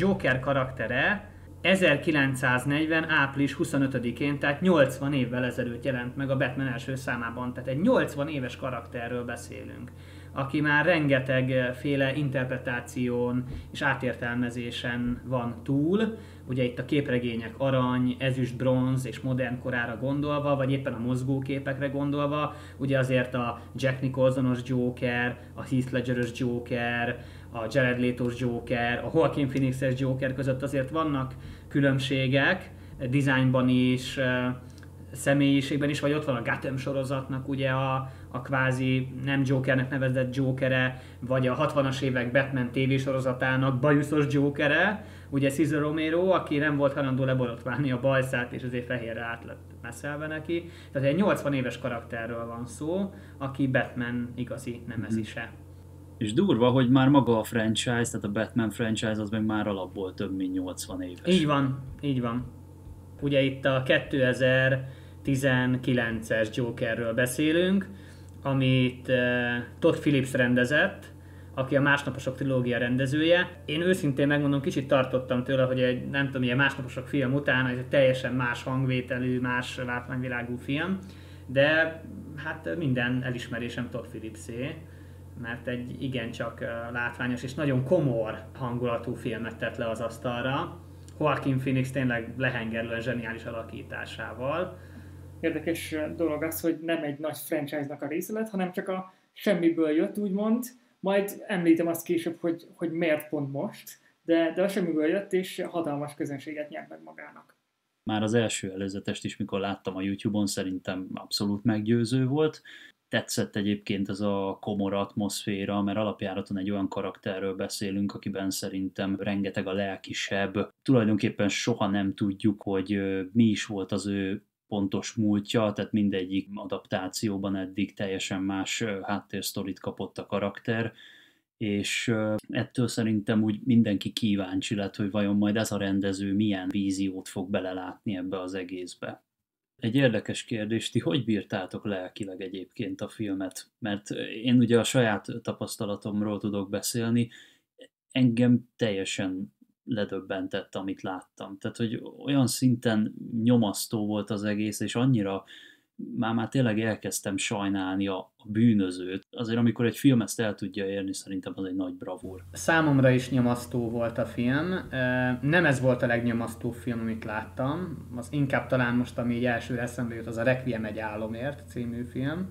Joker karaktere 1940. április 25-én, tehát 80 évvel ezelőtt jelent meg a Batman első számában, tehát egy 80 éves karakterről beszélünk aki már rengeteg féle interpretáción és átértelmezésen van túl, ugye itt a képregények arany, ezüst, bronz és modern korára gondolva, vagy éppen a mozgóképekre gondolva, ugye azért a Jack Nicholsonos Joker, a Heath Ledgeros Joker, a Jared Leto-s Joker, a Joaquin Phoenix-es Joker között azért vannak különbségek, dizájnban is, személyiségben is, vagy ott van a Gotham sorozatnak ugye a, a kvázi nem Jokernek nevezett Jokere, vagy a 60-as évek Batman tévésorozatának bajuszos Jokere, ugye Cesar Romero, aki nem volt hajlandó leborotválni a bajszát, és azért fehérre át lett messzelve neki. Tehát egy 80 éves karakterről van szó, aki Batman igazi nemezise. Mm-hmm. És durva, hogy már maga a franchise, tehát a Batman franchise az meg már alapból több mint 80 éves. Így van, így van. Ugye itt a 2019-es Jokerről beszélünk, amit uh, Todd Phillips rendezett, aki a Másnaposok trilógia rendezője. Én őszintén megmondom, kicsit tartottam tőle, hogy egy, nem tudom, ilyen Másnaposok film után ez egy teljesen más hangvételű, más látványvilágú film, de hát minden elismerésem Todd Phillipsé, mert egy igencsak látványos és nagyon komor hangulatú filmet tett le az asztalra. Joaquin Phoenix tényleg lehengerlően zseniális alakításával érdekes dolog az, hogy nem egy nagy franchise-nak a része lett, hanem csak a semmiből jött, úgymond. Majd említem azt később, hogy, hogy miért pont most, de, de a semmiből jött, és hatalmas közönséget nyert meg magának. Már az első előzetest is, mikor láttam a YouTube-on, szerintem abszolút meggyőző volt. Tetszett egyébként ez a komor atmoszféra, mert alapjáraton egy olyan karakterről beszélünk, akiben szerintem rengeteg a lelkisebb. Tulajdonképpen soha nem tudjuk, hogy mi is volt az ő pontos múltja, tehát mindegyik adaptációban eddig teljesen más háttérsztorit kapott a karakter, és ettől szerintem úgy mindenki kíváncsi lett, hogy vajon majd ez a rendező milyen víziót fog belelátni ebbe az egészbe. Egy érdekes kérdés, ti hogy bírtátok lelkileg egyébként a filmet? Mert én ugye a saját tapasztalatomról tudok beszélni, engem teljesen ledöbbentett, amit láttam. Tehát, hogy olyan szinten nyomasztó volt az egész, és annyira már, már tényleg elkezdtem sajnálni a, a bűnözőt. Azért, amikor egy film ezt el tudja érni, szerintem az egy nagy bravúr. Számomra is nyomasztó volt a film. Nem ez volt a legnyomasztóbb film, amit láttam. Az inkább talán most, ami így első eszembe jut, az a Requiem egy álomért című film.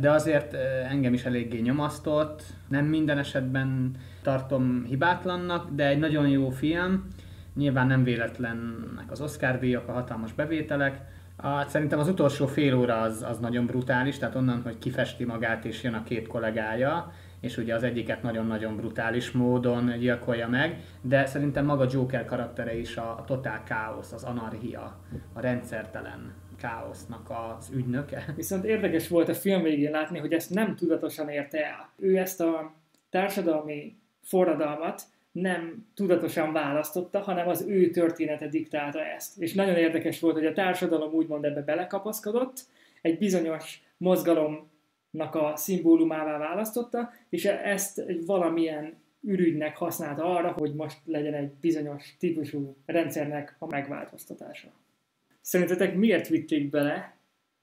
De azért engem is eléggé nyomasztott. Nem minden esetben tartom hibátlannak, de egy nagyon jó film. Nyilván nem véletlennek az Oscar díjak, a hatalmas bevételek. A, szerintem az utolsó fél óra az, az nagyon brutális, tehát onnan, hogy kifesti magát és jön a két kollégája, és ugye az egyiket nagyon-nagyon brutális módon gyilkolja meg, de szerintem maga Joker karaktere is a, a totál káosz, az anarchia, a rendszertelen káosznak az ügynöke. Viszont érdekes volt a film végén látni, hogy ezt nem tudatosan érte el. Ő ezt a társadalmi forradalmat nem tudatosan választotta, hanem az ő története diktálta ezt. És nagyon érdekes volt, hogy a társadalom úgymond ebbe belekapaszkodott, egy bizonyos mozgalomnak a szimbólumává választotta, és ezt egy valamilyen ürügynek használta arra, hogy most legyen egy bizonyos típusú rendszernek a megváltoztatása. Szerintetek miért vitték bele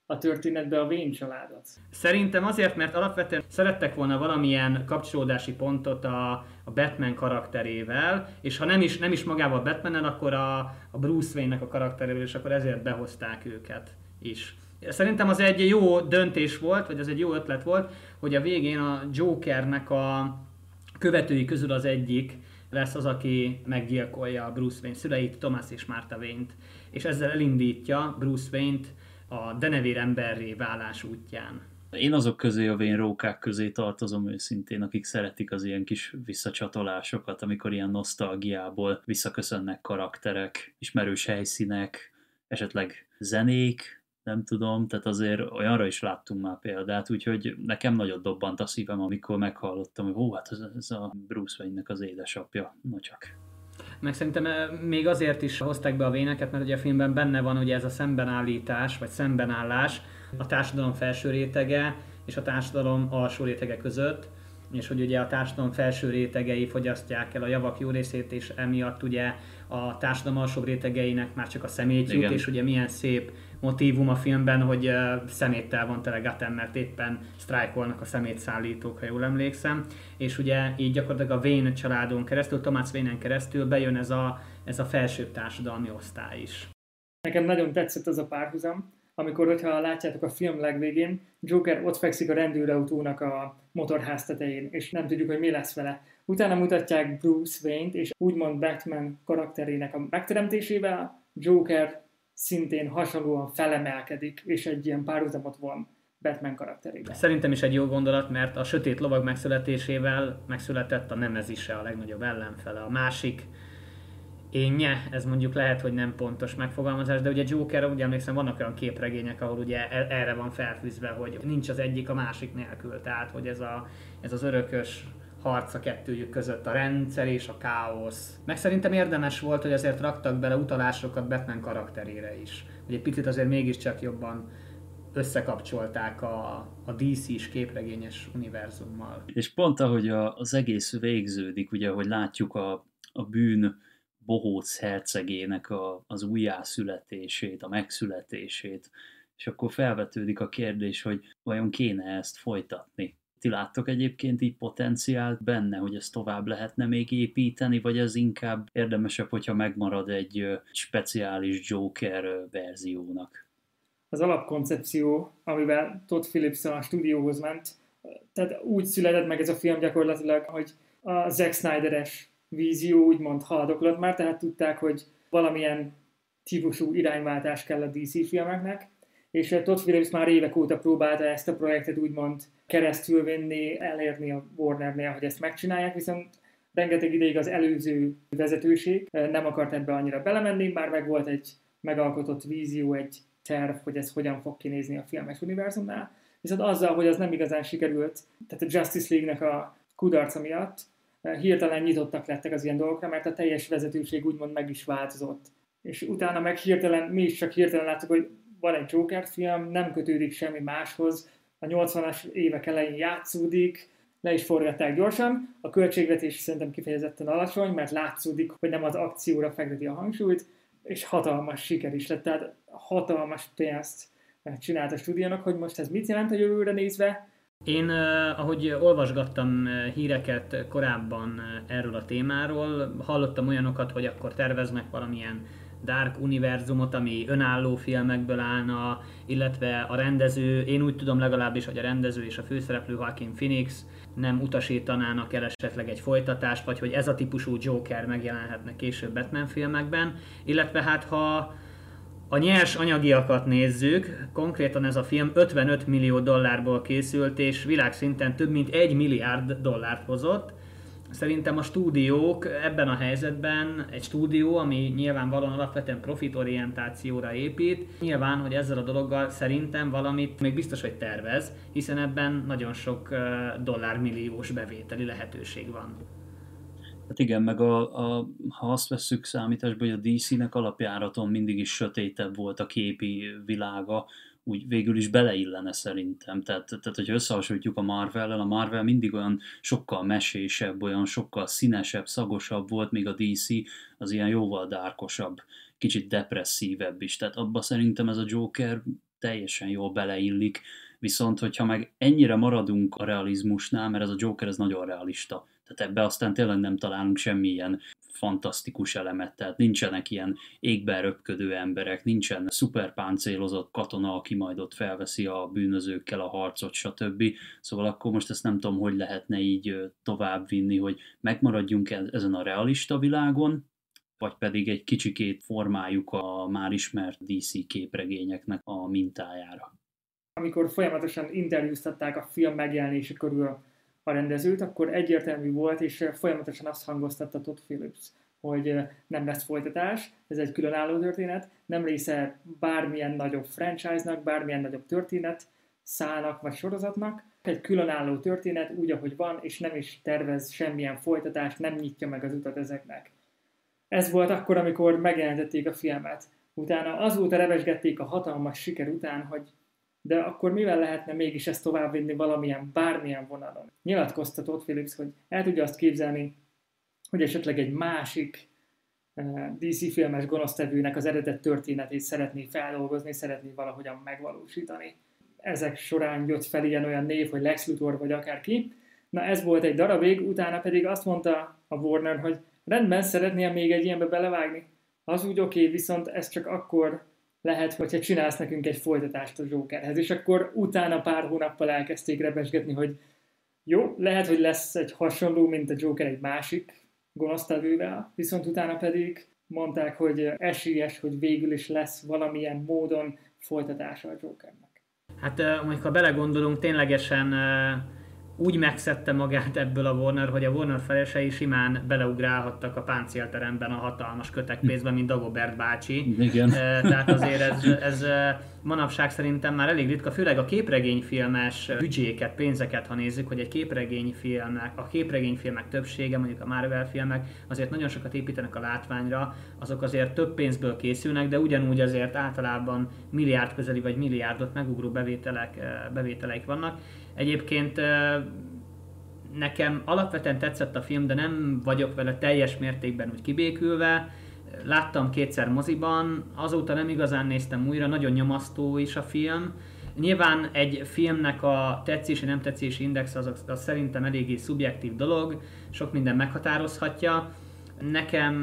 a történetbe a Vén családot? Szerintem azért, mert alapvetően szerettek volna valamilyen kapcsolódási pontot a, a Batman karakterével, és ha nem is, nem is magával a batman akkor a, a Bruce Wayne-nek a karakterével, és akkor ezért behozták őket is. Szerintem az egy jó döntés volt, vagy az egy jó ötlet volt, hogy a végén a Jokernek a követői közül az egyik lesz az, aki meggyilkolja Bruce Wayne szüleit, Thomas és Martha Wayne-t, és ezzel elindítja Bruce Wayne-t a denevér emberré válás útján. Én azok közé, a vén rókák közé tartozom őszintén, akik szeretik az ilyen kis visszacsatolásokat, amikor ilyen nosztalgiából visszaköszönnek karakterek, ismerős helyszínek, esetleg zenék, nem tudom, tehát azért olyanra is láttunk már példát, úgyhogy nekem nagyot dobbant a szívem, amikor meghallottam, hogy ó, hát ez a Bruce Wayne-nek az édesapja, no csak. Meg szerintem eh, még azért is hozták be a véneket, mert ugye a filmben benne van ugye ez a szembenállítás, vagy szembenállás a társadalom felső rétege és a társadalom alsó rétege között. És hogy ugye a társadalom felső rétegei fogyasztják el a javak jó részét, és emiatt ugye a társadalom alsóbb rétegeinek már csak a szemét jut, Igen. és ugye milyen szép motívum a filmben, hogy uh, szeméttel van tele Gotham, mert éppen sztrájkolnak a szemétszállítók, ha jól emlékszem, és ugye így gyakorlatilag a Wayne családon keresztül, Thomas Wayne-en keresztül bejön ez a, ez a felsőbb társadalmi osztály is. Nekem nagyon tetszett az a párhuzam, amikor, hogyha látjátok a film legvégén, Joker ott fekszik a rendőrautónak a motorház tetején, és nem tudjuk, hogy mi lesz vele. Utána mutatják Bruce Wayne-t, és úgymond Batman karakterének a megteremtésével Joker szintén hasonlóan felemelkedik, és egy ilyen párhuzamot von Batman karakterébe. Szerintem is egy jó gondolat, mert a sötét lovag megszületésével megszületett a Nemezise, a legnagyobb ellenfele. A másik énje, ez mondjuk lehet, hogy nem pontos megfogalmazás, de ugye Joker, ugye emlékszem, vannak olyan képregények, ahol ugye e- erre van felfűzve, hogy nincs az egyik a másik nélkül, tehát hogy ez, a, ez az örökös harc a kettőjük között, a rendszer és a káosz. Meg szerintem érdemes volt, hogy azért raktak bele utalásokat Batman karakterére is. Hogy egy picit azért mégiscsak jobban összekapcsolták a, a DC-s képregényes univerzummal. És pont ahogy a, az egész végződik, ugye, hogy látjuk a, a bűn bohóc hercegének a, az újjászületését, a megszületését, és akkor felvetődik a kérdés, hogy vajon kéne ezt folytatni. Ti láttok egyébként így potenciált benne, hogy ezt tovább lehetne még építeni, vagy ez inkább érdemesebb, hogyha megmarad egy speciális Joker verziónak? az alapkoncepció, amivel Todd Phillips a stúdióhoz ment, tehát úgy született meg ez a film gyakorlatilag, hogy a Zack Snyder-es vízió úgymond haldoklott már, tehát tudták, hogy valamilyen típusú irányváltás kell a DC filmeknek, és Todd Phillips már évek óta próbálta ezt a projektet úgymond keresztülvinni, elérni a Warnernél, hogy ezt megcsinálják, viszont rengeteg ideig az előző vezetőség nem akart ebbe annyira belemenni, bár meg volt egy megalkotott vízió, egy terv, hogy ez hogyan fog kinézni a filmes univerzumnál. Viszont azzal, hogy az nem igazán sikerült, tehát a Justice League-nek a kudarca miatt eh, hirtelen nyitottak lettek az ilyen dolgokra, mert a teljes vezetőség úgymond meg is változott. És utána meg hirtelen, mi is csak hirtelen láttuk, hogy van egy Joker film, nem kötődik semmi máshoz, a 80-as évek elején játszódik, le is forgatták gyorsan, a költségvetés szerintem kifejezetten alacsony, mert látszódik, hogy nem az akcióra fekteti a hangsúlyt, és hatalmas siker is lett, tehát hatalmas pénzt csinált a stúdiónak, hogy most ez mit jelent a jövőre nézve. Én, ahogy olvasgattam híreket korábban erről a témáról, hallottam olyanokat, hogy akkor terveznek valamilyen Dark univerzumot, ami önálló filmekből állna, illetve a rendező, én úgy tudom legalábbis, hogy a rendező és a főszereplő Joaquin Phoenix nem utasítanának el esetleg egy folytatást, vagy hogy ez a típusú Joker megjelenhetne később Batman filmekben, illetve hát ha a nyers anyagiakat nézzük, konkrétan ez a film 55 millió dollárból készült, és világszinten több mint 1 milliárd dollárt hozott. Szerintem a stúdiók ebben a helyzetben, egy stúdió, ami nyilvánvalóan alapvetően profitorientációra épít, nyilván, hogy ezzel a dologgal szerintem valamit még biztos, hogy tervez, hiszen ebben nagyon sok dollármilliós bevételi lehetőség van. Hát igen, meg a, a, ha azt vesszük számításba, hogy a DC-nek alapjáraton mindig is sötétebb volt a képi világa, úgy végül is beleillene szerintem. Tehát, tehát hogyha összehasonlítjuk a Marvel-el, a Marvel mindig olyan sokkal mesésebb, olyan sokkal színesebb, szagosabb volt, míg a DC az ilyen jóval dárkosabb, kicsit depresszívebb is. Tehát abba szerintem ez a Joker teljesen jól beleillik, viszont hogyha meg ennyire maradunk a realizmusnál, mert ez a Joker ez nagyon realista, tehát ebbe aztán tényleg nem találunk semmilyen fantasztikus elemet, tehát nincsenek ilyen égben röpködő emberek, nincsen szuperpáncélozott katona, aki majd ott felveszi a bűnözőkkel a harcot, stb. Szóval akkor most ezt nem tudom, hogy lehetne így tovább vinni, hogy megmaradjunk e- ezen a realista világon, vagy pedig egy kicsikét formáljuk a már ismert DC képregényeknek a mintájára. Amikor folyamatosan interjúztatták a film megjelenése körül a rendezőt, akkor egyértelmű volt, és folyamatosan azt hangoztatta Todd Phillips, hogy nem lesz folytatás, ez egy különálló történet, nem része bármilyen nagyobb franchise-nak, bármilyen nagyobb történet, szának vagy sorozatnak, egy különálló történet úgy, ahogy van, és nem is tervez semmilyen folytatást, nem nyitja meg az utat ezeknek. Ez volt akkor, amikor megjelentették a filmet. Utána azóta revesgették a hatalmas siker után, hogy de akkor mivel lehetne mégis ezt továbbvinni valamilyen, bármilyen vonalon? Nyilatkozta Todd Phillips, hogy el tudja azt képzelni, hogy esetleg egy másik eh, DC filmes gonosztevőnek az eredet történetét szeretné feldolgozni, szeretné valahogyan megvalósítani. Ezek során jött fel ilyen-olyan név, hogy Lex Luthor vagy akárki. Na ez volt egy darabig, utána pedig azt mondta a Warner, hogy rendben, szeretnél még egy ilyenbe belevágni? Az úgy oké, okay, viszont ez csak akkor lehet, hogyha csinálsz nekünk egy folytatást a Jokerhez, és akkor utána pár hónappal elkezdték rebesgetni, hogy jó, lehet, hogy lesz egy hasonló, mint a Joker egy másik gonosztevővel, viszont utána pedig mondták, hogy esélyes, hogy végül is lesz valamilyen módon folytatása a Jokernek. Hát mondjuk, ha belegondolunk, ténylegesen úgy megszedte magát ebből a Warner, hogy a Warner felesei simán beleugrálhattak a páncélteremben a hatalmas kötekpénzbe, mint Dagobert bácsi. Igen. Tehát azért ez, ez manapság szerintem már elég ritka, főleg a képregényfilmes büdzséket, pénzeket, ha nézzük, hogy egy képregényfilmek, a képregényfilmek többsége, mondjuk a Marvel filmek, azért nagyon sokat építenek a látványra, azok azért több pénzből készülnek, de ugyanúgy azért általában milliárd közeli vagy milliárdot megugró bevételek, bevételeik vannak Egyébként nekem alapvetően tetszett a film, de nem vagyok vele teljes mértékben úgy kibékülve. Láttam kétszer moziban, azóta nem igazán néztem újra, nagyon nyomasztó is a film. Nyilván egy filmnek a tetszési, nem tetszési index az, az szerintem eléggé szubjektív dolog, sok minden meghatározhatja. Nekem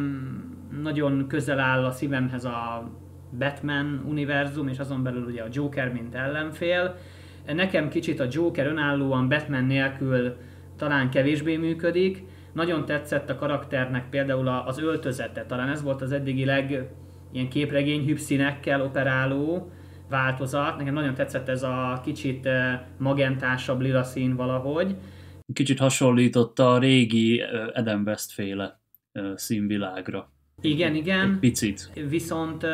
nagyon közel áll a szívemhez a Batman univerzum, és azon belül ugye a Joker, mint ellenfél Nekem kicsit a Joker önállóan Batman nélkül talán kevésbé működik. Nagyon tetszett a karakternek például az öltözete, talán ez volt az eddigi leg ilyen képregény színekkel operáló változat. Nekem nagyon tetszett ez a kicsit eh, magentásabb lila szín valahogy. Kicsit hasonlította a régi eh, Adam West féle eh, színvilágra. Igen, igen. Egy picit. Viszont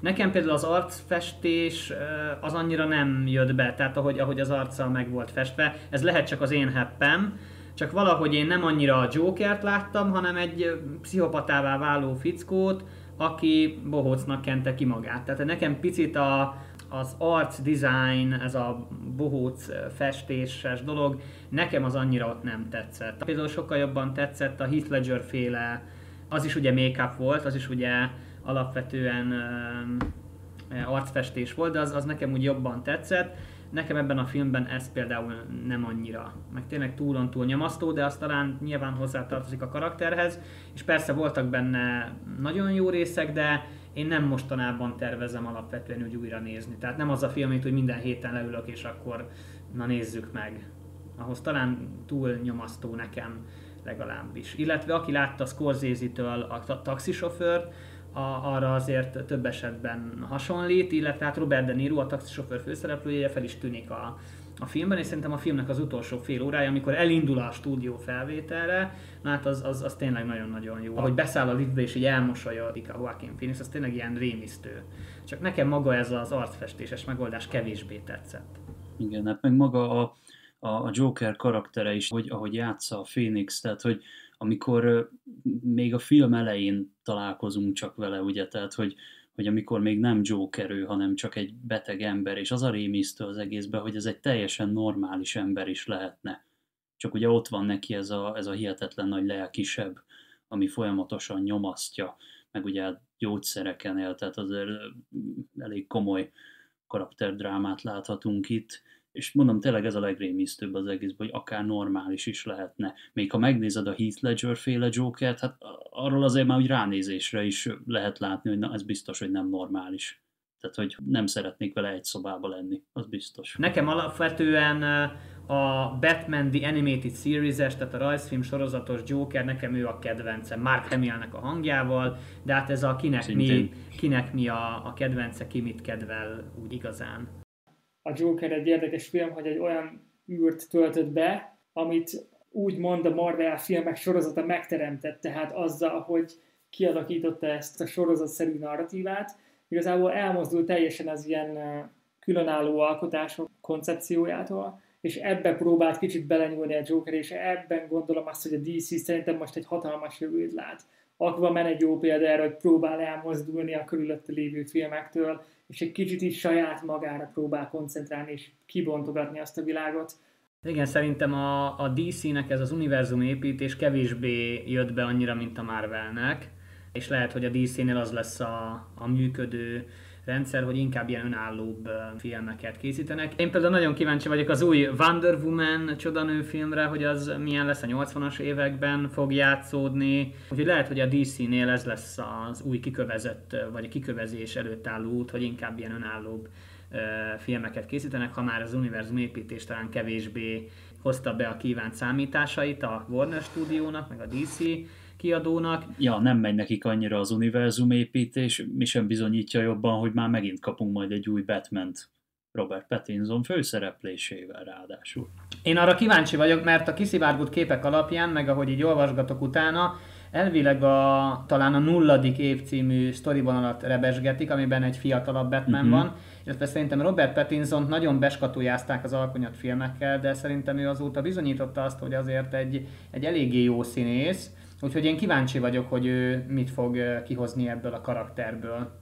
nekem például az arcfestés az annyira nem jött be, tehát ahogy, ahogy az arccal meg volt festve. Ez lehet csak az én heppem, csak valahogy én nem annyira a Jokert láttam, hanem egy pszichopatává váló fickót, aki bohócnak kente ki magát. Tehát nekem picit a, az arc design, ez a bohóc festéses dolog, nekem az annyira ott nem tetszett. Például sokkal jobban tetszett a Heath Ledger féle az is ugye make-up volt, az is ugye alapvetően arcfestés volt, de az, az nekem úgy jobban tetszett. Nekem ebben a filmben ez például nem annyira, meg tényleg túlon túl nyomasztó, de az talán nyilván hozzátartozik a karakterhez, és persze voltak benne nagyon jó részek, de én nem mostanában tervezem alapvetően úgy újra nézni. Tehát nem az a film, mint hogy minden héten leülök, és akkor na nézzük meg. Ahhoz talán túl nyomasztó nekem legalábbis. Illetve aki látta Scorsese-től a taxisofőrt, a, arra azért több esetben hasonlít, illetve hát Robert De Niro, a taxisofőr főszereplője fel is tűnik a, a filmben, és szerintem a filmnek az utolsó fél órája, amikor elindul a stúdió felvételre, na hát az, az, az tényleg nagyon-nagyon jó. Ahogy beszáll a liftbe és így elmosolyodik a Joaquin Phoenix, az tényleg ilyen rémisztő. Csak nekem maga ez az arcfestéses megoldás kevésbé tetszett. Igen, hát meg maga a, a, Joker karaktere is, hogy ahogy játsza a Phoenix, tehát hogy amikor még a film elején találkozunk csak vele, ugye, tehát hogy, hogy amikor még nem Joker ő, hanem csak egy beteg ember, és az a rémisztő az egészben, hogy ez egy teljesen normális ember is lehetne. Csak ugye ott van neki ez a, ez a hihetetlen nagy lelkisebb, ami folyamatosan nyomasztja, meg ugye hát gyógyszereken él, tehát azért elég komoly karakterdrámát láthatunk itt, és mondom, tényleg ez a legrémisztőbb az egészben, hogy akár normális is lehetne. Még ha megnézed a Heath Ledger féle Jokert, hát arról azért már úgy ránézésre is lehet látni, hogy na, ez biztos, hogy nem normális. Tehát, hogy nem szeretnék vele egy szobába lenni, az biztos. Nekem alapvetően a Batman The Animated Series-es, tehát a rajzfilm sorozatos Joker, nekem ő a kedvencem, Mark Hamillnek a hangjával, de hát ez a kinek mi, kinek mi a, a kedvence, ki mit kedvel úgy igazán a Joker egy érdekes film, hogy egy olyan űrt töltött be, amit úgymond a Marvel filmek sorozata megteremtett, tehát azzal, hogy kialakította ezt a sorozatszerű narratívát, igazából elmozdult teljesen az ilyen különálló alkotások koncepciójától, és ebbe próbált kicsit belenyúlni a Joker, és ebben gondolom azt, hogy a DC szerintem most egy hatalmas jövőt lát. Aquaman egy jó példa erre, hogy próbál elmozdulni a körülötte lévő filmektől, és egy kicsit is saját magára próbál koncentrálni és kibontogatni azt a világot. Igen, szerintem a, a DC-nek ez az univerzum építés kevésbé jött be annyira, mint a Marvelnek, és lehet, hogy a DC-nél az lesz a, a működő rendszer, hogy inkább ilyen önállóbb filmeket készítenek. Én például nagyon kíváncsi vagyok az új Wonder Woman csodanő filmre, hogy az milyen lesz a 80-as években fog játszódni. Úgyhogy lehet, hogy a DC-nél ez lesz az új kikövezett, vagy a kikövezés előtt álló út, hogy inkább ilyen önállóbb filmeket készítenek, ha már az univerzum építés talán kevésbé hozta be a kívánt számításait a Warner stúdiónak, meg a DC kiadónak. Ja, nem megy nekik annyira az univerzum építés, mi sem bizonyítja jobban, hogy már megint kapunk majd egy új batman Robert Pattinson főszereplésével ráadásul. Én arra kíváncsi vagyok, mert a kiszivárgott képek alapján, meg ahogy így olvasgatok utána, elvileg a, talán a nulladik év című sztorivonalat rebesgetik, amiben egy fiatalabb Batman uh-huh. van, illetve szerintem Robert pattinson nagyon beskatujázták az alkonyat filmekkel, de szerintem ő azóta bizonyította azt, hogy azért egy, egy eléggé jó színész, Úgyhogy én kíváncsi vagyok, hogy ő mit fog kihozni ebből a karakterből.